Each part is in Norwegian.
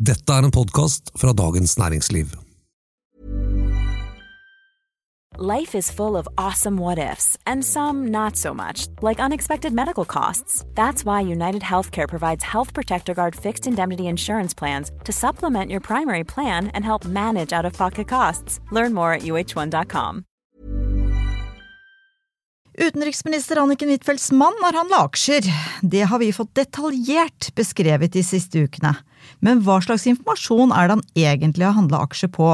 Dette er en podkast fra Dagens Næringsliv. Life is full of awesome what ifs, and some not so much, like unexpected medical costs. That's why United Healthcare provides Health Protector Guard fixed indemnity insurance plans to supplement your primary plan and help manage out of pocket costs. Learn more at uh1.com. Utenriksminister Anniken Huitfeldts mann har handla aksjer. Det har vi fått detaljert beskrevet de siste ukene. Men hva slags informasjon er det han egentlig har handla aksjer på?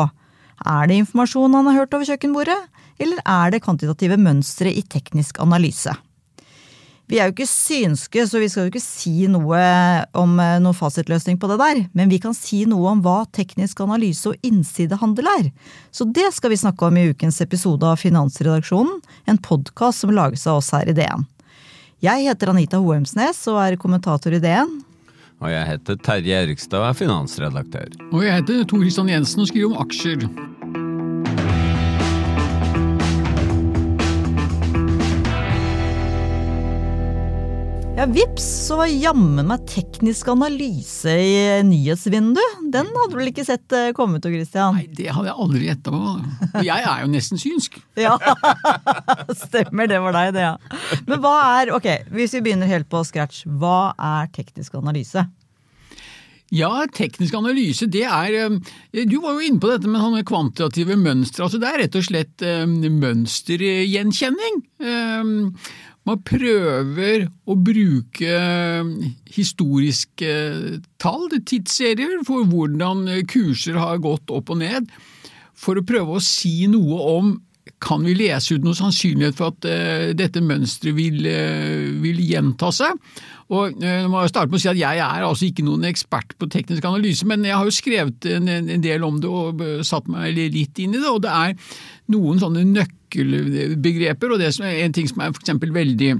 Er det informasjon han har hørt over kjøkkenbordet, eller er det kvantitative mønstre i teknisk analyse? Vi er jo ikke synske, så vi skal jo ikke si noe om eh, noen fasitløsning på det der, men vi kan si noe om hva teknisk analyse og innsidehandel er. Så det skal vi snakke om i ukens episode av Finansredaksjonen, en podkast som lages av oss her i DN. Jeg heter Anita Hoemsnes og er kommentator i DN. Og jeg heter Terje Erikstad og er finansredaktør. Og jeg heter Tor Kristian Jensen og skriver om aksjer. Ja, vips, så var jammen meg teknisk analyse i nyhetsvinduet. Den hadde du vel ikke sett eh, komme, Tor Christian? Nei, det hadde jeg aldri gjetta på. Og jeg er jo nesten synsk. Ja, stemmer det var deg, det, ja. Men hva er, ok, hvis vi begynner helt på scratch, hva er teknisk analyse? Ja, teknisk analyse, det er eh, Du var jo inne på dette med sånne kvantitative mønstre. altså Det er rett og slett eh, mønstergjenkjenning. Eh, man prøver å bruke historiske tall, tidsserier, for hvordan kurser har gått opp og ned, for å prøve å si noe om kan vi lese ut noe sannsynlighet for at uh, dette mønsteret vil, uh, vil, gjenta seg? Og jeg må starte med å si at Jeg er altså ikke noen ekspert på teknisk analyse, men jeg har jo skrevet en, en del om det og satt meg litt inn i det. og det er noen sånne nøkkelbegreper, og det er en ting som er for veldig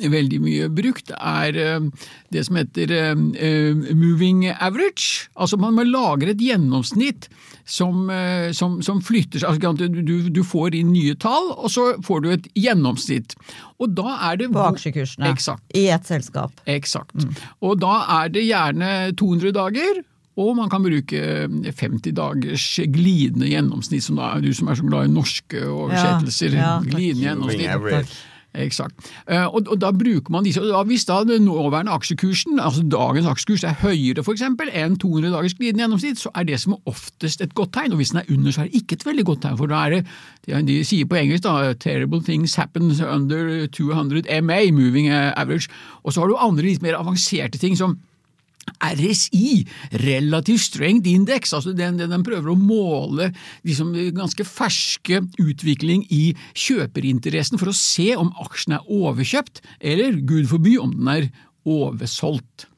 veldig mye brukt, er eh, det som heter eh, moving average. Altså man må lagre et gjennomsnitt som, eh, som, som flytter seg. Altså du, du, får inn nye tall, og så får du et gjennomsnitt. Og da er det På aksjekursene Exakt. i et selskap. Eksakt. Mm. Og da er det gjerne 200 dager. Og man kan bruke 50 dagers glidende gjennomsnitt, som da er du som er så glad i norske oversettelser. Ja, ja, glidende gjennomsnitt. Eksakt. Eh, og, og, da bruker man disse, og Hvis da den nåværende aksjekursen, altså dagens aksjekurs, er høyere for eksempel, enn 200 dagers glidende gjennomsnitt, så er det som oftest et godt tegn. og Hvis den er under, så er det ikke et veldig godt tegn. for da er det, De sier på engelsk da, 'terrible things happen under 200 MA', moving average. Og så har du andre litt mer avanserte ting som RSI, Relative Strength Index, altså den, den prøver å måle liksom, ganske ferske utvikling i kjøperinteressen for å se om aksjen er overkjøpt, eller gud forby om den er oversolgt.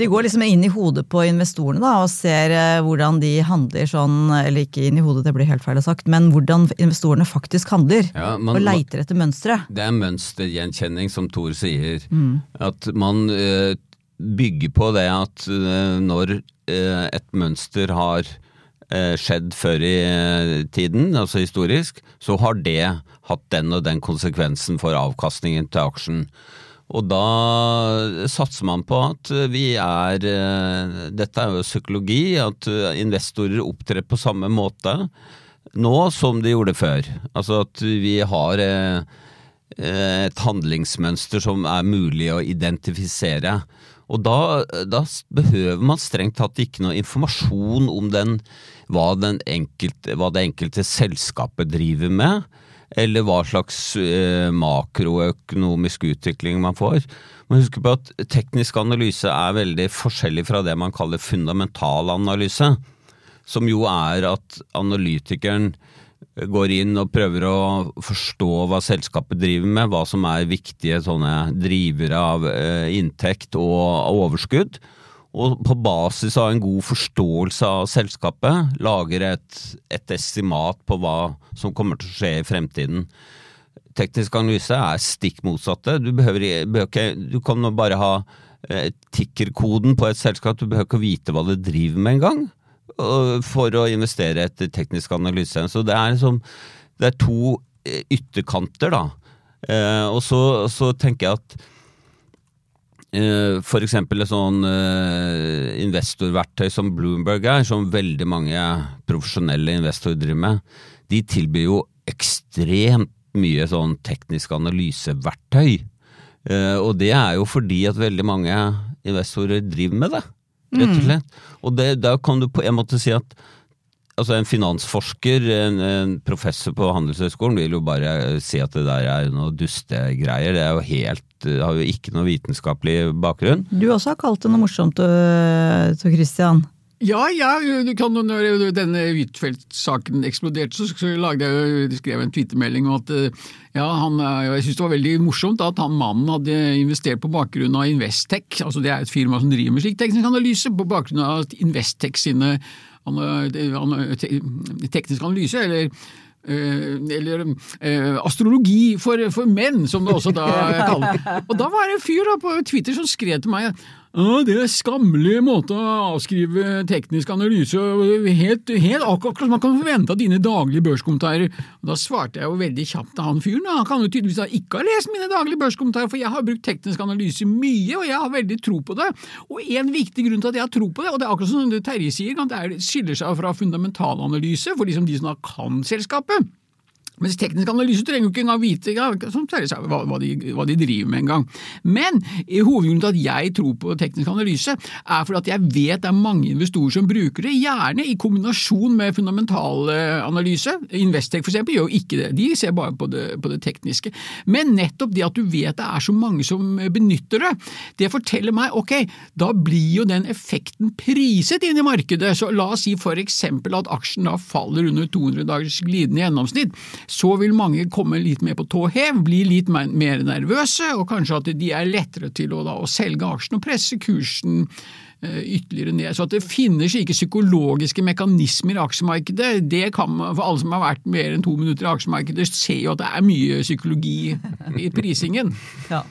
De går liksom inn i hodet på investorene da, og ser eh, hvordan de handler sånn, eller ikke inn i hodet, det blir helt feil sagt, men hvordan investorene faktisk handler. Ja, man, og leiter etter mønstre. Det er mønstergjenkjenning, som Tor sier. Mm. At man uh, bygger på det at eh, når eh, et mønster har eh, skjedd før i tiden, altså historisk, så har det hatt den og den konsekvensen for avkastningen til aksjen. Og da satser man på at vi er Dette er jo psykologi, at investorer opptrer på samme måte nå som de gjorde før. Altså at vi har et handlingsmønster som er mulig å identifisere. Og da, da, behøver man strengt tatt ikke noe informasjon om den, hva, den enkelte, hva det enkelte selskapet driver med, eller hva slags eh, makroøkonomisk utvikling man får. Man husker på at teknisk analyse er veldig forskjellig fra det man kaller fundamental analyse, som jo er at analytikeren går inn og prøver å forstå hva selskapet driver med, hva som er viktige drivere av eh, inntekt og overskudd. Og på basis av en god forståelse av selskapet lager et, et estimat på hva som kommer til å skje i fremtiden. Teknisk analyse er stikk motsatte. Du, behøver du kan bare ha eh, tikkerkoden på et selskap, du behøver ikke vite hva det driver med engang for å investere etter teknisk analyse. Så det er, liksom, det er to eh, ytterkanter, da. Eh, og så, så, tenker jeg at eh, eksempel et sånn eh, investorverktøy som Bloomberg er, som veldig mange profesjonelle investorer driver med, de tilbyr jo ekstremt mye sånn teknisk analyseverktøy. Eh, og det er jo fordi at veldig mange investorer driver med det, rett og slett. Og det, da kan du på en måte si at altså en finansforsker, en, en professor på Handelshøyskolen, vil jo bare si at det der er noe dustegreier. Det er jo helt har jo ikke noe vitenskapelig bakgrunn. Du også har kalt det noe morsomt, øh, Tor Christian. Ja, ja, du kan, når denne Huitfeldt-saken eksploderte, så, så lagde jeg, skrev jeg en twittermelding om at eh, ja, han, eh, jeg syntes det var veldig morsomt at han mannen hadde investert på bakgrunn av Investec, altså det er et firma som driver med slik teknisk analyse, på bakgrunn av Investec sine tekniske ana- te- teknisk analyse, eller eh, eller astrologi for, for menn, som det også da kalles. Og da var det en fyr da på Twitter som skrev til meg det er skammelig måte å avskrive teknisk analyse, helt, helt akkurat som man kan forvente av dine daglige børskommentarer. Da svarte jeg jo veldig kjapt til han fyren, han kan jo tydeligvis ikke ha lest mine daglige børskommentarer, for jeg har brukt teknisk analyse mye, og jeg har veldig tro på det. Og en viktig grunn til at jeg har tro på det, og det er akkurat som Terje sier, det er, skiller seg fra fundamentalanalyse for de som da kan selskapet. Mens teknisk analyse trenger jo ikke engang vite ja, hva, de, hva de driver med engang. Men hovedgrunnen til at jeg tror på teknisk analyse, er fordi at jeg vet det er mange investorer som bruker det, gjerne i kombinasjon med fundamentalanalyse. Investec for eksempel gjør jo ikke det, de ser bare på det, på det tekniske. Men nettopp det at du vet det er så mange som benytter det, det forteller meg ok, da blir jo den effekten priset inn i markedet. Så la oss si for eksempel at aksjen da faller under 200 dagers glidende gjennomsnitt så vil mange komme litt mer på tå hev, bli litt mer nervøse, og kanskje at de er lettere til å, da, å selge aksjen og presse kursen eh, ytterligere ned. Så at det finnes ikke psykologiske mekanismer i aksjemarkedet, det kan for alle som har vært mer enn to minutter i aksjemarkedet, ser jo at det er mye psykologi i prisingen. Ja.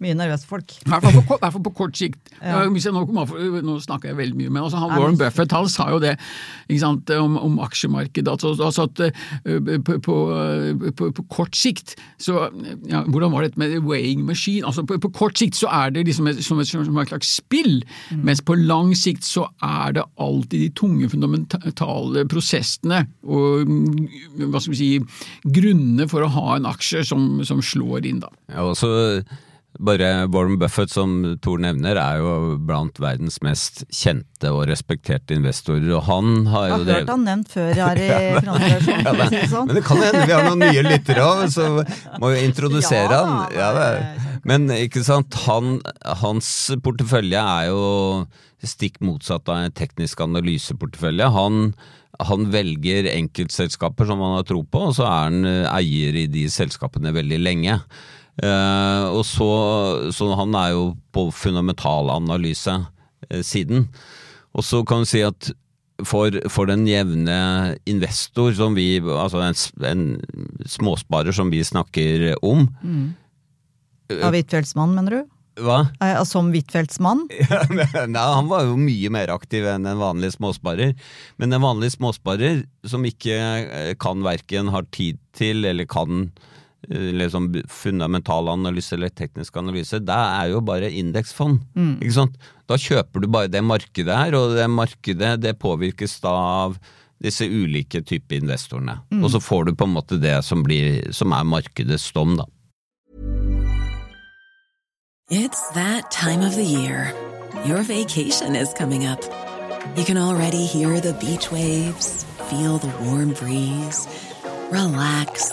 Mye nervøse folk. I hvert fall på, kort- på sikt. Ja. Hvis jeg nå, kommer nå snakker jeg veldig mye, men altså, han, Warren Buffett han sa jo det ikke sant, om, om aksjemarkedet. Altså, altså at eh, på, på, på, på kort sikt så ja, Hvordan var det med weighing machine? Altså, på, på kort sikt så er det liksom et, som, et, som et slags spill, Mm. mens på lang sikt så er det alltid de tunge fundamentale prosessene og mm, hva skal vi si, grunnene for å ha en aksje som, som slår inn. da. Ja, og så bare Warren Buffett, som Thor nevner, er jo blant verdens mest kjente og respekterte investorer, og han har Jeg har hørt han nevnt før her i Finansredaksjonen, ja, men, sånn. Men det kan hende vi har noen nye lyttere òg, så må vi introdusere Ja, han. Ja, det- men ikke sant, han, hans portefølje er jo stikk motsatt av en teknisk analyseportefølje. Han, han velger enkeltselskaper som han har tro på, og så er han eh, eier i de selskapene veldig lenge. Eh, og så, så han er jo på fundamentalanalyse eh. Og så kan du si at for, for den jevne investor, som vi, altså en, en småsparer som vi snakker om Av Huitfeldtsmann, mener du? Hva? Eh, Som Huitfeldtsmann? Nei, han var jo mye mer aktiv enn en vanlig småsparer. Men en vanlig småsparer som ikke eh, kan verken har tid til eller kan eh, liksom fundamental analyse eller teknisk analyse, det er jo bare indeksfond. Ikke sant? Da kjøper du bare det markedet her, og det markedet det påvirkes da av disse ulike typer investorene. Og så får du på en måte det som, blir, som er markedets dom, da. It's that time of the year. Your vacation is coming up. You can already hear the beach waves, feel the warm breeze, relax,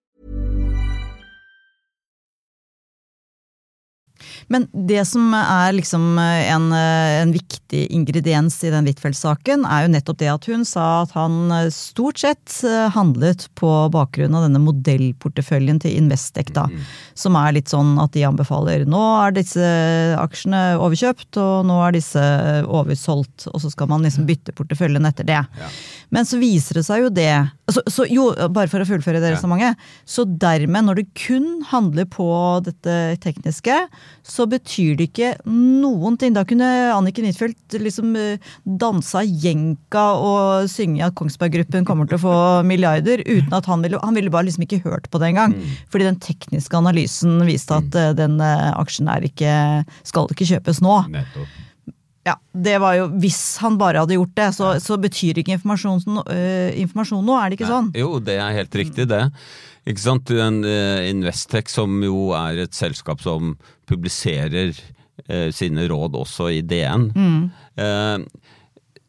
Men det som er liksom en, en viktig ingrediens i den Huitfeldt-saken, er jo nettopp det at hun sa at han stort sett handlet på bakgrunn av denne modellporteføljen til Investec, da. Som er litt sånn at de anbefaler nå er disse aksjene overkjøpt, og nå er disse oversolgt, og så skal man liksom bytte porteføljen etter det. Men så viser det seg jo det så, så jo, Bare for å fullføre det resonnementet. Så dermed, når det kun handler på dette tekniske, så betyr det ikke noen ting. Da kunne Anniken Huitfeldt liksom dansa jenka og synge at Kongsberg Gruppen kommer til å få milliarder, uten at han ville Han ville bare liksom ikke hørt på det engang. Fordi den tekniske analysen viste at mm. den uh, aksjen er ikke Skal ikke kjøpes nå. Nettopp. Ja, det var jo, Hvis han bare hadde gjort det, så, så betyr ikke informasjon, uh, informasjon noe, er det ikke sånn? Jo, det er helt riktig, det. Ikke sant? En, uh, Investec, som jo er et selskap som publiserer uh, sine råd også i DN, uh,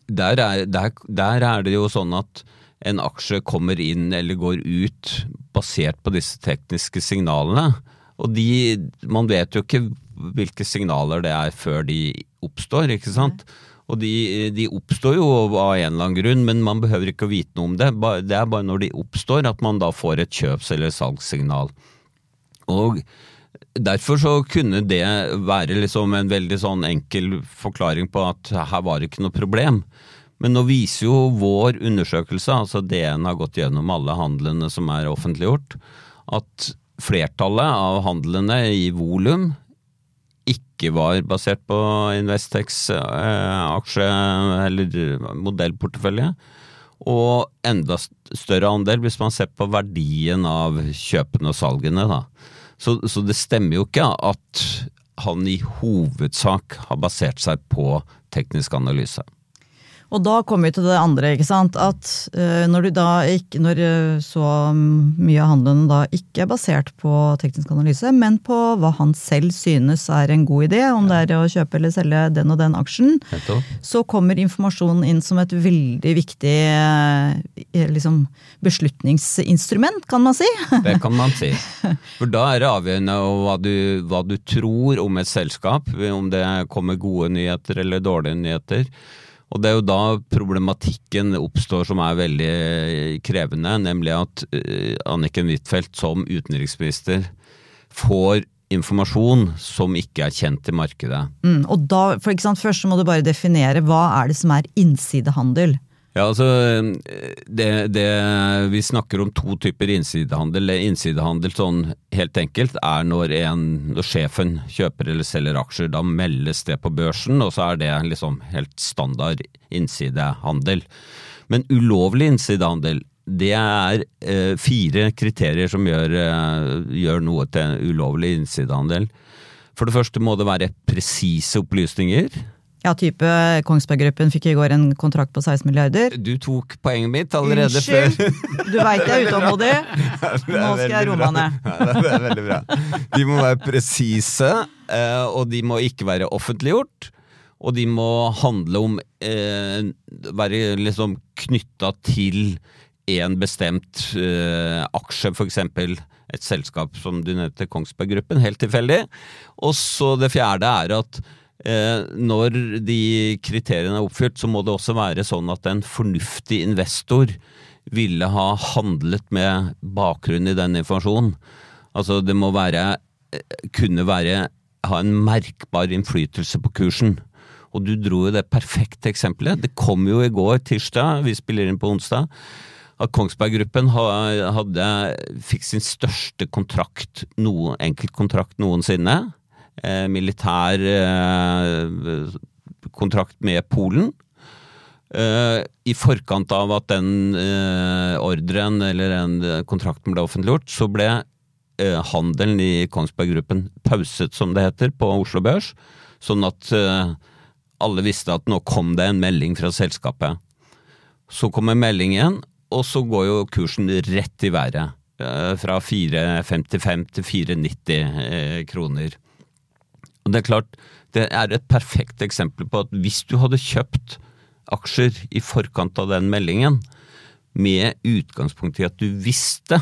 der, er, der, der er det jo sånn at en aksje kommer inn eller går ut basert på disse tekniske signalene. Og de, man vet jo ikke hvilke signaler det er før de oppstår, ikke sant. Og de, de, oppstår jo av en eller annen grunn, men man behøver ikke å vite noe om det. Det er bare når de oppstår at man da får et kjøps- eller salgssignal. Og derfor så kunne det være liksom en veldig sånn enkel forklaring på at her var det ikke noe problem. Men nå viser jo vår undersøkelse, altså DN har gått gjennom alle handlene som er offentliggjort, at flertallet av handlene i volum ikke var basert på Investex eh, aksje- eller modellportefølje. Og enda større andel hvis man ser på verdien av kjøpene og salgene. Da. Så, så det stemmer jo ikke at han i hovedsak har basert seg på teknisk analyse. Og da kommer vi til det andre, ikke sant. At uh, når, du da ikke, når uh, så mye av handelen da ikke er basert på teknisk analyse, men på hva han selv synes er en god idé, om det er å kjøpe eller selge den og den aksjen, så kommer informasjonen inn som et veldig viktig uh, liksom, beslutningsinstrument, kan man si. Det kan man si. For da er det avgjørende hva du, hva du tror om et selskap, om det kommer gode nyheter eller dårlige nyheter. Og det er jo da problematikken oppstår som er veldig krevende, nemlig at Anniken Huitfeldt som utenriksminister får informasjon som ikke er kjent i markedet. Mm, og da, for Først må du bare definere hva er det som er innsidehandel. Ja, altså det, det, Vi snakker om to typer innsidehandel. Innsidehandel sånn helt enkelt er når, en, når sjefen kjøper eller selger aksjer. Da meldes det på børsen, og så er det liksom helt standard innsidehandel. Men ulovlig innsidehandel, det er eh, fire kriterier som gjør, eh, gjør noe til ulovlig innsidehandel. For det første må det være presise opplysninger. Ja, type Kongsberg Gruppen fikk i går en kontrakt på 16 milliarder. Du tok poenget mitt allerede Unnskyld. før. Du veit jeg er utålmodig. Nå skal jeg roe meg ned. Ja, det er veldig bra. De må være presise, eh, og de må ikke være offentliggjort. Og de må handle om eh, Være liksom knytta til en bestemt eh, aksje, f.eks. et selskap som du nevnte, Kongsberg Gruppen, helt tilfeldig. Og så det fjerde er at når de kriteriene er oppfylt, så må det også være sånn at en fornuftig investor ville ha handlet med bakgrunn i den informasjonen. Altså det må være kunne være ha en merkbar innflytelse på kursen. Og du dro jo det perfekte eksempelet. Det kom jo i går, tirsdag, vi spiller inn på onsdag, at Kongsberg Gruppen hadde, fikk sin største kontrakt, noe, enkeltkontrakt noensinne eh, militær eh, kontrakt med Polen. Eh, I forkant av at den ordren eller den kontrakten ble offentliggjort, så ble handelen i Kongsberg Gruppen pauset, som det heter, på Oslo Børs. Sånn at alle visste at nå kom det en melding fra selskapet. Så kommer meldingen, og så går jo kursen rett i været. Fra 4,55 til 4,90 eh, kroner. Og det er klart, det er et perfekt eksempel på at hvis du hadde kjøpt aksjer i forkant av den meldingen, med utgangspunkt i at du visste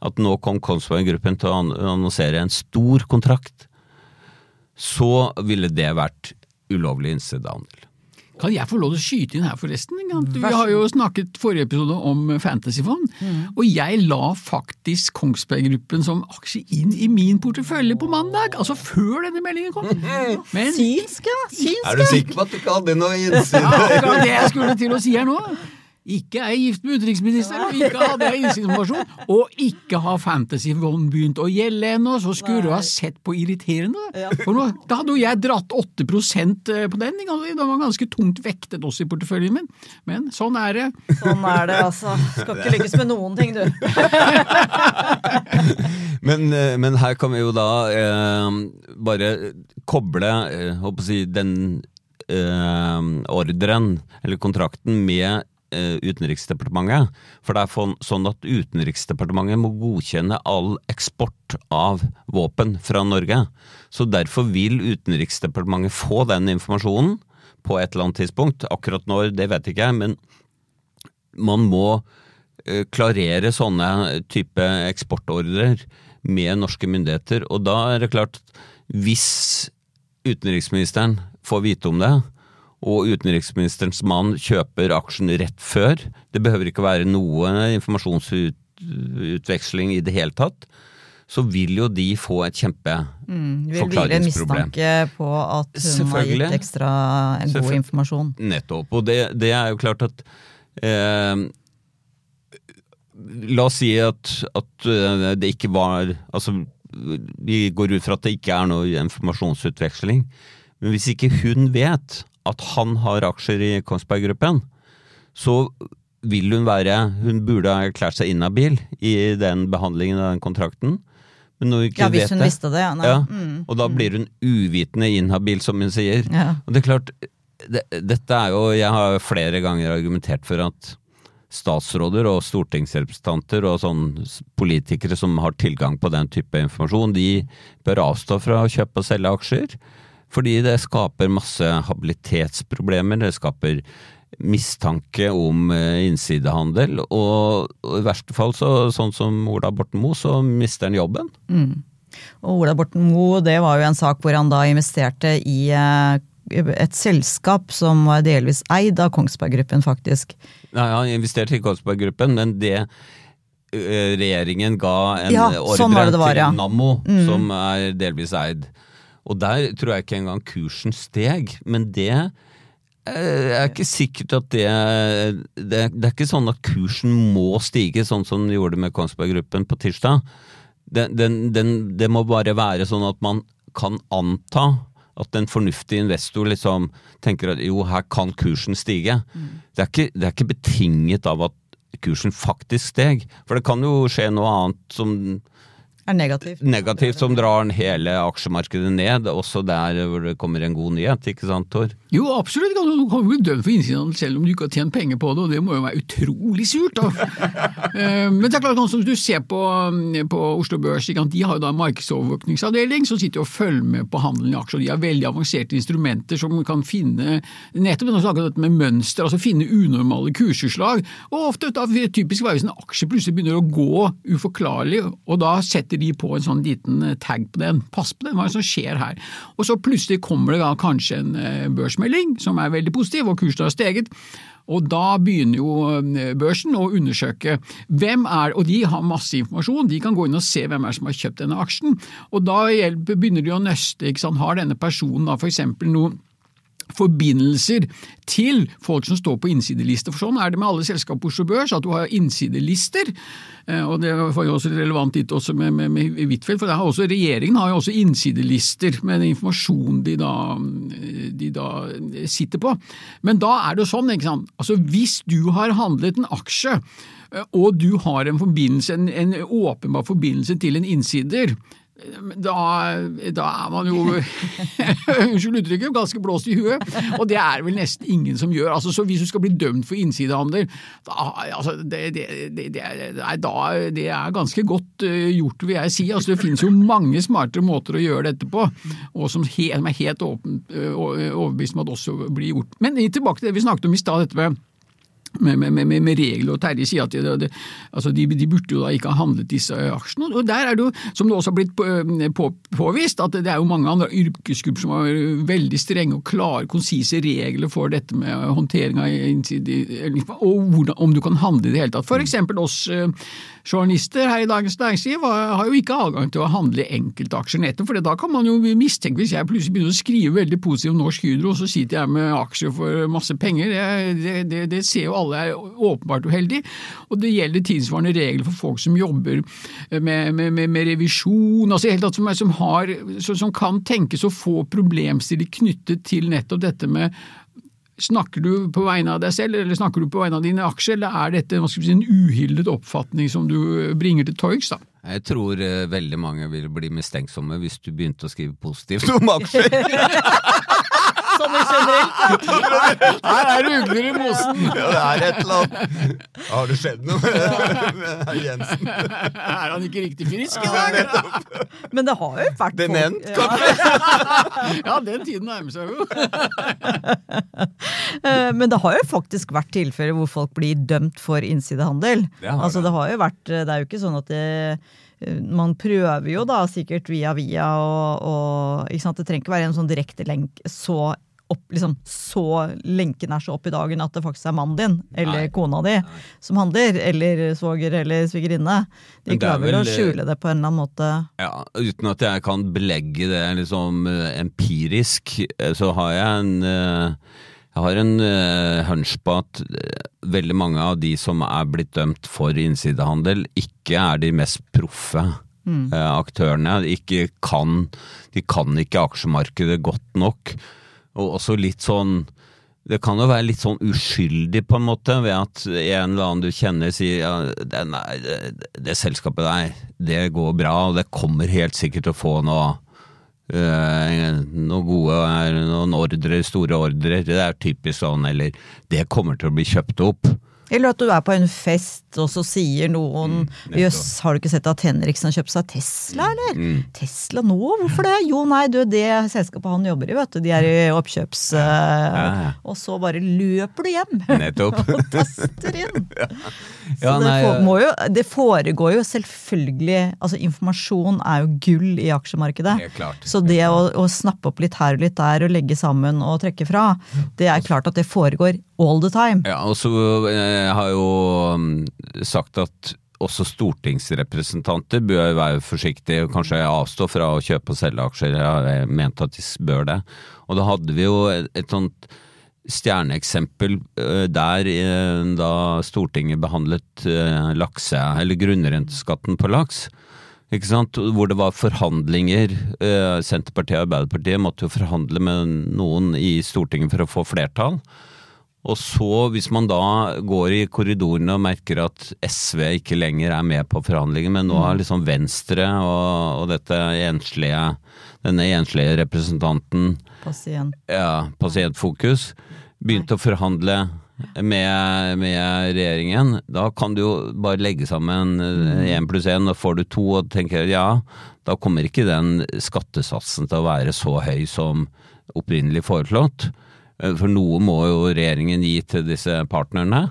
at nå kom Kongsberg Gruppen til å annonsere en stor kontrakt, så ville det vært ulovlig innsidehandel. Kan jeg få lov til å skyte inn her, forresten? Vi har jo snakket forrige episode om Fantasyfond, mm. og jeg la faktisk Kongsberg Gruppen som aksje inn i min portefølje på mandag, altså før denne meldingen kom. Men, Synske, synske. Er du sikker på at du ikke hadde noe innsyn? Ja, akkurat det jeg skulle til å si her nå. Ikke er gift med utenriksministeren, ikke hadde jeg innsiktsinformasjon, og ikke har Fantasyfond begynt å gjelde ennå, så skulle du ha sett på irriterende. For nå, da hadde jo jeg dratt 8 eh, på den, det var ganske tungt vektet også i porteføljen min, men sånn er det. Sånn er det, altså. Skal ikke lykkes med noen ting, du. men, eh, men, her kan vi jo da eh, bare koble, eh, håper å si, den eh, ordren, eller kontrakten, med Utenriksdepartementet. For det er sånn at Utenriksdepartementet må godkjenne all eksport av våpen fra Norge. Så derfor vil Utenriksdepartementet få den informasjonen på et eller annet tidspunkt. Akkurat når, det vet ikke jeg, men man må eh, klarere sånne type eksportordrer med norske myndigheter. Og da er det klart, hvis utenriksministeren får vite om det, og utenriksministerens mann kjøper aksjen rett før. Det behøver ikke være noe informasjonsutveksling i det hele tatt. Så vil jo de få et kjempeforklaringsproblem. Mm, vil hvile mistanke på at hun har gitt ekstra god informasjon. Nettopp. Og det, det, er jo klart at eh, La oss si at, at, eh, det ikke var Altså, vi går ut fra at det ikke er noe informasjonsutveksling. Men hvis ikke hun vet at han har aksjer i Kongsberg Gruppen, så vil hun være Hun burde ha erklært seg inhabil i den behandlingen av den kontrakten. Ja, hvis vet hun det, visste det, ja. ja mm. Og da blir hun uvitende inhabil, som hun sier. Ja. Og det er klart, det, dette er jo Jeg har flere ganger argumentert for at statsråder og stortingsrepresentanter og sånn politikere som har tilgang på den type informasjon, de bør avstå fra å kjøpe og selge aksjer. Fordi det skaper masse habilitetsproblemer, det skaper mistanke om eh, innsidehandel, og, i verste fall, så, sånn som Ola Borten Moe, så mister han jobben. Mm. Og Ola Borten Moe, det var jo en sak hvor han da investerte i eh, et selskap som var delvis eid av Kongsberg Gruppen, faktisk. Nei, han investerte i Kongsberg Gruppen, men det eh, regjeringen ga en ja, sånn ordre sånn var, ja. til Nammo, mm. som er delvis eid. Og der tror jeg ikke engang kursen steg, men det jeg er ikke sikkert at det, det, det er ikke sånn at kursen må stige, sånn som den gjorde med Kongsberg Gruppen på tirsdag. Den, den, den, det må bare være sånn at man kan anta at en fornuftig investor liksom tenker at jo, her kan kursen stige. Mm. Det, er ikke, det, er ikke, betinget av at kursen faktisk steg. For det kan jo skje noe annet som er negativt. Negativt som drar hele aksjemarkedet ned, også der hvor det kommer en god nyhet, ikke sant Tor? Jo, absolutt. Du kan bli dømt for innsidehandel selv om du ikke har tjent penger på det, og det må jo være utrolig surt. Eh, men det er klart, som du ser på, på Oslo Børs, de har jo da en markedsovervåkningsavdeling som sitter og følger med på handelen i aksjer. De har veldig avanserte instrumenter som kan finne nettopp dette med mønster, altså finne unormale kursutslag. Og ofte da, typisk være hvis en aksje plutselig begynner å gå uforklarlig, og da setter de på en sånn liten tag på den. Pass på den, hva er det som skjer her? Og så plutselig kommer det da kanskje en eh, børsmelding som er veldig positiv, og kursen har steget. Og da begynner jo eh, børsen å undersøke hvem er Og de har masse informasjon, de kan gå inn og se hvem er som har kjøpt denne aksjen. Og da begynner de å nøste. Har denne personen da for eksempel noe forbindelser til folk som står på innsidelister. For sånn er det med alle selskap på Oslo Børs, at du har innsidelister. Eh, og Det var jo også relevant dit også med, med, med Huitfeldt, for har også, regjeringen har jo også innsidelister med den informasjonen de da, de da sitter på. Men da er det jo sånn, ikke sant. Altså Hvis du har handlet en aksje, eh, og du har en en, en åpenbar forbindelse til en innsider, da, da, er man jo unnskyld uttrykket, ganske blåst i huet. Og det er vel nesten ingen som gjør. Altså, så Hvis du skal bli dømt for innsidehandel, da, altså, det, det, det, det, er ganske godt uh, gjort, vil jeg si. Altså, det finnes jo mange smartere måter å gjøre dette på, og som, er helt åpen, uh, overbevist om at også blir gjort. Men tilbake til det vi snakket om i stad, dette med med, med, med, med, regler, og Terje sier at de, de, altså de, de, burde jo da ikke ha handlet disse aksjene. og Der er det jo, som det også har blitt på, på, påvist, at det er jo mange andre yrkesgrupper som har veldig strenge og klare, konsise regler for dette med håndtering av og hvordan, om du kan handle i det hele tatt. For eksempel oss journalister her i Dagens Næringsliv har jo ikke adgang til å handle enkeltaksjer nettopp, for da kan man jo mistenke hvis jeg plutselig begynner å skrive veldig positivt om Norsk Hydro, og så sitter jeg med aksjer for masse penger. Det, det, det ser jo alle er åpenbart uheldige. Og det gjelder tilsvarende regler for folk som jobber med, med, med, med revisjon, altså helt tatt som, som, har, som kan tenkes å få problemstillinger knyttet til nettopp dette med Snakker du på vegne av deg selv, eller snakker du på vegne av dine aksjer, eller er dette si, en uhildet oppfatning som du bringer til torgs? Jeg tror uh, veldig mange vil bli mistenksomme hvis du begynte å skrive positivt om aksjer. sånn generelt. Her er det ugler i mosen. Ja, det er et eller annet. Har det skjedd noe med Jensen? Er han ikke riktig frisk i dag? Men det har jo vært Dement, kanskje? Ja, den tiden nærmer seg jo. Eh, men det har jo faktisk vært tilfeller hvor folk blir dømt for innsidehandel. Det altså, det har jo vært, det er jo ikke sånn at det man prøver jo da sikkert via via, og, og Det trenger ikke være en sånn direkte lenk så opp, liksom, så lenken er så opp i dagen at det faktisk er mannen din eller Nei. kona di Nei. som handler, eller svoger eller svigerinne. De klarer vel å skjule det på en eller annen måte. Ja, Uten at jeg kan belegge det liksom eh, empirisk, eh, så har jeg en jeg har en uh, hunch på at veldig mange av de som er blitt dømt for innsidehandel, ikke er de mest proffe mm. aktørene. De, ikke kan, de kan ikke aksjemarkedet godt nok. Og også litt sånn det kan jo være litt sånn uskyldig, på en måte, ved at en eller annen du kjenner sier ja, det, nei, det, det selskapet der, det går bra, og det kommer helt sikkert til å få noe øh, noe gode noen ordre, store ordrer. Det er typisk sånn, eller det kommer til å bli kjøpt opp. Eller at du er på en fest, og så sier noen mm, Jøss, har du ikke sett at Henriksen har kjøpt seg Tesla, eller? Mm. Tesla nå? Hvorfor det? Jo, nei, du, det selskapet han jobber i, vet du. De er i oppkjøps... Ja, ja. Og så bare løper du hjem! Nettopp. og taster inn. ja. Så det, for, jo, det, foregår jo selvfølgelig Altså, informasjon er jo gull i aksjemarkedet. Så det å, å snappe opp litt her og litt der og legge sammen og trekke fra, det er klart at det foregår all the time. Ja, og så eh, har jo um, sagt at også stortingsrepresentanter bør være forsiktige og kanskje avstå fra å kjøpe og selge aksjer. Jeg har ment at de bør det. Og da hadde vi jo et, et sånt stjerneeksempel uh, der uh, da Stortinget behandlet uh, lakse, eller grunnrenteskatten på laks. Ikke sant? Hvor det var forhandlinger. Senterpartiet og Arbeiderpartiet måtte jo forhandle med noen i Stortinget for å få flertall. Og så, hvis man da går i korridorene og merker at SV ikke lenger er med på forhandlinger, men nå har mm. liksom Venstre og, og dette enslige, denne enslige representanten Pasient. Ja, Pasientfokus begynt å forhandle med, med, regjeringen, da kan du jo bare legge sammen én mm. pluss én, og får du to og tenker ja, da kommer ikke den skattesatsen til å være så høy som opprinnelig foreslått. Eh, for noe må jo regjeringen gi til disse partnerne.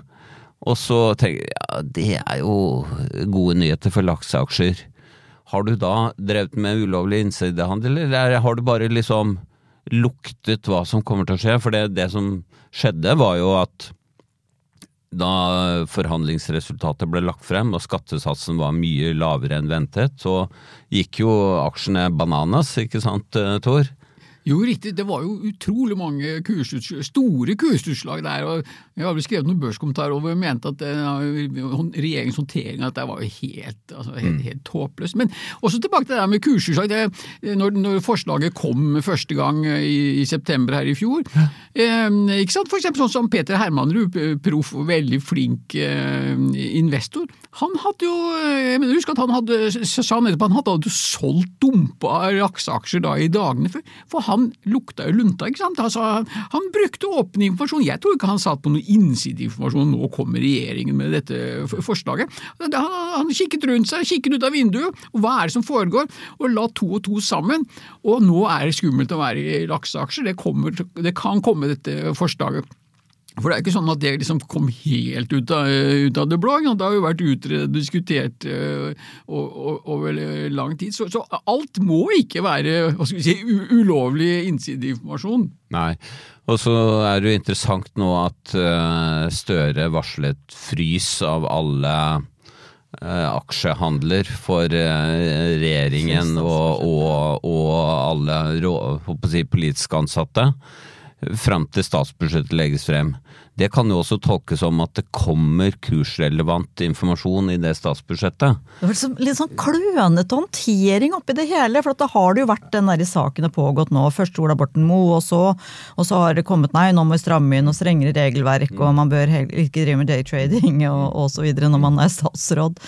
Og så tenker jeg ja, det er jo gode nyheter for lakseaksjer. Har du da drevet med ulovlig innsidehandel, eller har du bare liksom luktet hva som kommer til å skje? For det, det som skjedde, var jo at da forhandlingsresultatet ble lagt frem og skattesatsen var mye lavere enn ventet, så gikk jo aksjene bananas, ikke sant Tor? Jo, riktig. Det var jo utrolig mange kursutslag, store kursutslag der. og Jeg har vel skrevet noen børskommentarer over og mente at regjeringens håndtering av dette var jo helt, altså, helt, Mm. helt håpløst. Men også tilbake til det der med kursutslag. Det, når, når forslaget kom første gang i, i september her i fjor. Eh, ikke sant? For eksempel sånn som Peter Hermanrud, proff og veldig flink eh, investor. Han hadde jo jeg mener, Husk at han hadde, sa han han hadde jo solgt dumpa raksaksjer da i dagene før. For han lukta jo lunta, ikke sant. Altså, han, brukte åpen informasjon. Jeg tror ikke han satt på noe innsideinformasjon. Nå kommer regjeringen med dette forslaget. Han, han kikket rundt seg, kikket ut av vinduet, og hva er det som foregår? Og la to og to sammen. Og nå er det skummelt å være i lakseaksjer. Det, det kan komme dette forslaget. For det er ikke sånn at det liksom kom helt ut av, ut av det blå. Det har jo vært utredet diskutert o- o- over lang tid. Så, så alt må ikke være hva skal vi si, u ulovlig innsideinformasjon. Nei. Og så er det jo interessant nå at uh, Støre varslet frys av alle uh, aksjehandler for eh, regjeringen og, og, og alle rå, å si, politiske ansatte fram til statsbudsjettet legges frem. Det kan jo også tolkes som at det kommer kursrelevant informasjon i det statsbudsjettet. Det var liksom, litt sånn klønete håndtering oppi det hele. For da har det jo vært den der sakene pågått nå. Først Ola Borten Moe, og så, og så har det kommet nei, nå må vi stramme inn og strengere regelverk, og man bør ikke drive med daytrading og, og så videre når man er statsråd.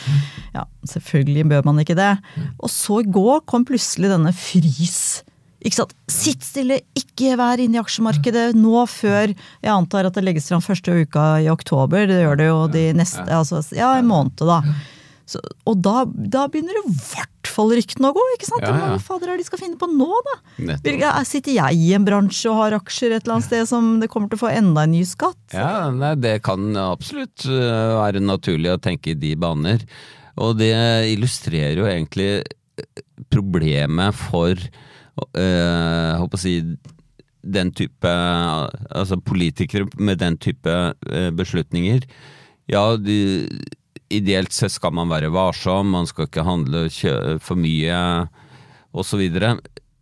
Ja, selvfølgelig bør man ikke det. Og så i går kom plutselig denne frys. Ikke sant? Sitt stille, ikke være inne i aksjemarkedet nå før Jeg antar at det legges fram første uka i oktober. Det gjør det jo de neste altså, Ja, en måned, da. Så, og da, da begynner det i hvert fall ryktene å gå, ikke sant? Ja, ja. Hva fader er det de skal finne på nå, da? Er- Sitter jeg i en bransje og har aksjer et eller annet sted som det kommer til å få enda en ny skatt? Ja, nei, det kan absolutt øh, være naturlig å tenke i de baner. Og det illustrerer jo egentlig øh, problemet for øh, håper å si den type Altså politikere med den type øh, beslutninger. Ja, de, ideelt sett skal man være varsom, man skal ikke handle for mye osv.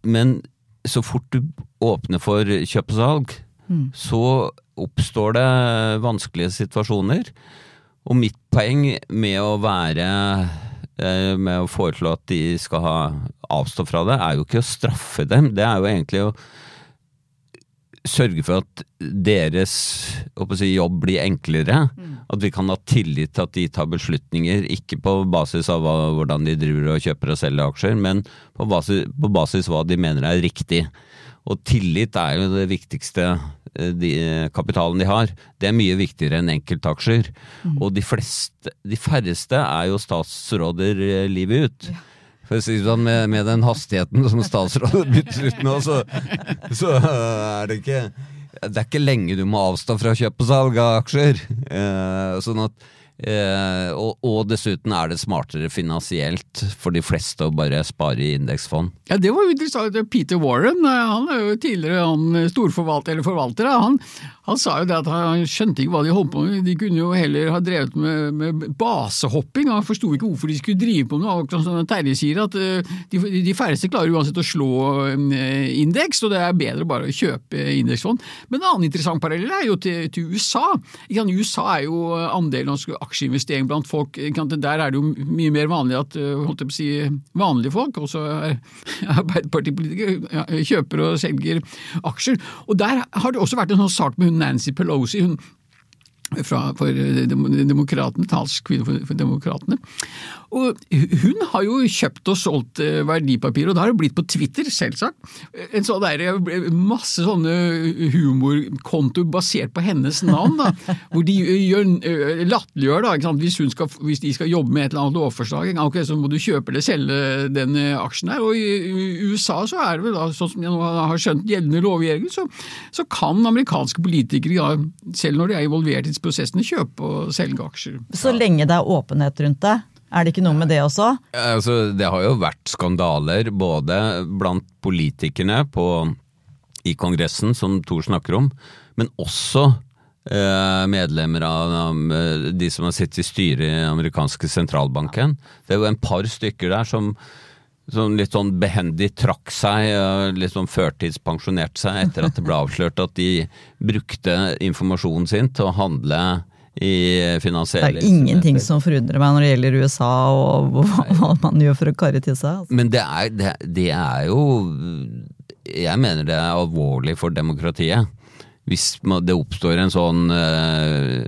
Men så fort du åpner for kjøp og salg, så oppstår det vanskelige situasjoner. Og mitt poeng med å være eh, med å foreslå at de skal ha avstå fra det, er jo ikke å straffe dem. Det er jo egentlig å sørge for at deres si, jobb blir enklere. At vi kan ha tillit til at de tar beslutninger, ikke på basis av hva, hvordan de driver og kjøper og selger aksjer, men på basis, på basis hva de mener er riktig. Og tillit er jo det viktigste eh, de, kapitalen de har. Det er mye viktigere enn enkeltaksjer. Og de, fleste, de færreste er jo statsråder eh, livet ut. Det sånn, med, med den hastigheten som statsrådet bytter ut nå, så, så er det ikke Det er ikke lenge du må avstå fra kjøp og salg av aksjer. Eh, sånn at eh, og, og dessuten er det smartere finansielt for de fleste å bare spare i indeksfond. Ja, Det var jo interessant. Peter Warren eh, han er jo tidligere han storforvalter, eller forvalter. Han, han sa jo det at han skjønte ikke hva de holdt på med. De kunne jo heller ha drevet med, med basehopping. Han forsto ikke hvorfor de skulle drive på med noe. Sånn Terje sier, at eh, de, de færreste klarer uansett å slå eh, indeks, og det er bedre bare å kjøpe indeksfond. Men en annen interessant parallell er jo til, til USA. I? USA er jo andelen av aksjeinvestering blant folk. Der er det jo mye mer vanlig at holdt jeg på å si, vanlige folk, også er Arbeiderpartipolitikere, kjøper og selger aksjer. Og Der har det også vært en sånn sak med hun Nancy Pelosi. hun fra, for demokratene, talskvinne for demokratene. Og hun har jo kjøpt og solgt eh, verdipapirer, og det har jo blitt på Twitter, selvsagt. En sånn der, eh, masse sånne humorkontoer basert på hennes navn, da, hvor de eh, latterliggjør? Hvis, hvis de skal jobbe med et eller annet lovforslag, okay, så må du kjøpe eller selge den aksjen her. Og i i USA så er det vel da, sånn som jeg nå har skjønt gjeldende lovgivning, så, så kan amerikanske politikere, da, selv når de er involvert i prosessene, kjøpe og selge aksjer. Så lenge det er åpenhet rundt det. Er det ikke noe med det også? Altså, det har jo vært skandaler både blant politikerne på, i Kongressen, som Thor snakker om, men også eh, medlemmer av av de som har sittet i styret i amerikanske sentralbanken. Det er jo en par stykker der som som litt sånn behendig trakk seg, eh, litt sånn førtidspensjonerte seg etter at det ble avslørt at de brukte informasjonen sin til å handle i Det er ingenting som forundrer meg når det gjelder USA og hva hva man gjør for å karre til seg. Altså. Men det er, det, det er jo Jeg mener det er alvorlig for demokratiet. Hvis det oppstår en sånn eh,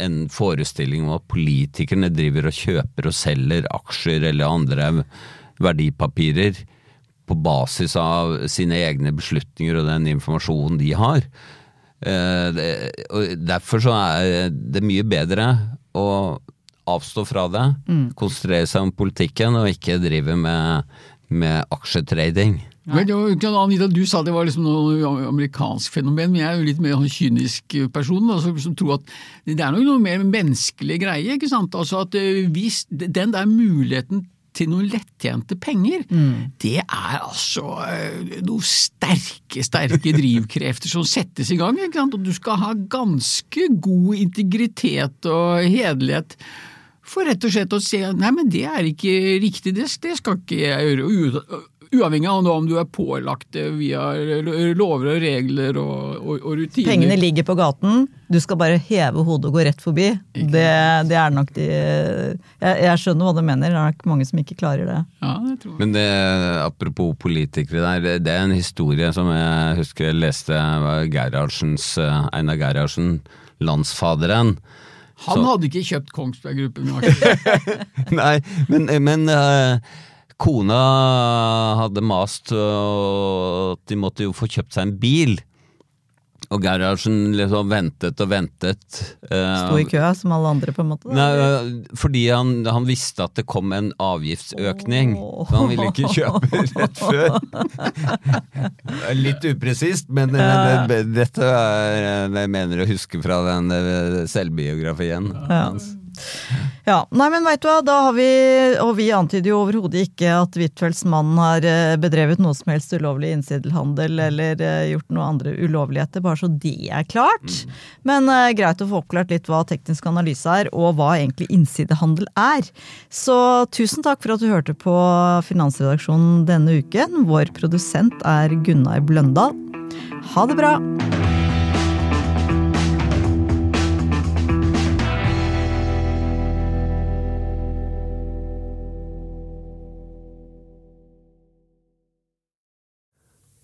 en forestilling om at politikerne driver og kjøper og selger aksjer eller andre verdipapirer på basis av sine egne beslutninger og den informasjonen de har. Eh, og derfor så er det mye bedre å avstå fra det, konsentrere seg om politikken og ikke drive med, med aksjetrading. Men det var jo ikke- Anita, du sa det var liksom noe amerikansk fenomen, men jeg er jo litt mer en kynisk person da, som, som tror at det er nok noe mer menneskelig greie. ikke sant? Altså at eh, hvis Den der muligheten til noen lettjente penger, det er altså eh, noen sterke, sterke drivkrefter som settes i gang. ikke sant? Og du skal ha ganske god integritet og hederlighet for rett og slett å se nei, men det er ikke riktig, det, det skal ikke jeg gjøre. Uavhengig av om du er pålagt det via lover og regler og, og, og rutiner. Pengene ligger på gaten, du skal bare heve hodet og gå rett forbi. Det, det er nok de jeg, jeg skjønner hva du mener, det er nok mange som ikke klarer det. Ja, det tror jeg. Men det, apropos politikere der, det- det er en historie som jeg husker jeg leste var Gerhardsens, eh, Einar Gerhardsen, landsfaderen. Han hadde ikke kjøpt Kongsberg Gruppen. Nei, men, men eh, kona hadde mast og at de måtte jo få kjøpt seg en bil. Og Gerhardsen liksom ventet og ventet. eh, Sto i køa som alle andre, på en måte. Nei, fordi han, han visste at det kom en avgiftsøkning, så han ville ikke kjøpe rett før. Litt upresist, men, men det, dette er det jeg mener å huske fra den eh, selvbiografien hans. Ja, nei, men vet du hva, da har vi, og vi antyder jo overhodet ikke at Huitfeldts mann har eh, bedrevet noe som helst ulovlig innsidelhandel eller eh, gjort noe andre ulovligheter, bare så det er klart. Men uh, greit å få oppklart litt hva teknisk analyse er, og hva egentlig innsidehandel er. Så tusen takk for at du hørte på Finansredaksjonen denne uken. Vår produsent er Gunnar Bløndal. Ha det bra!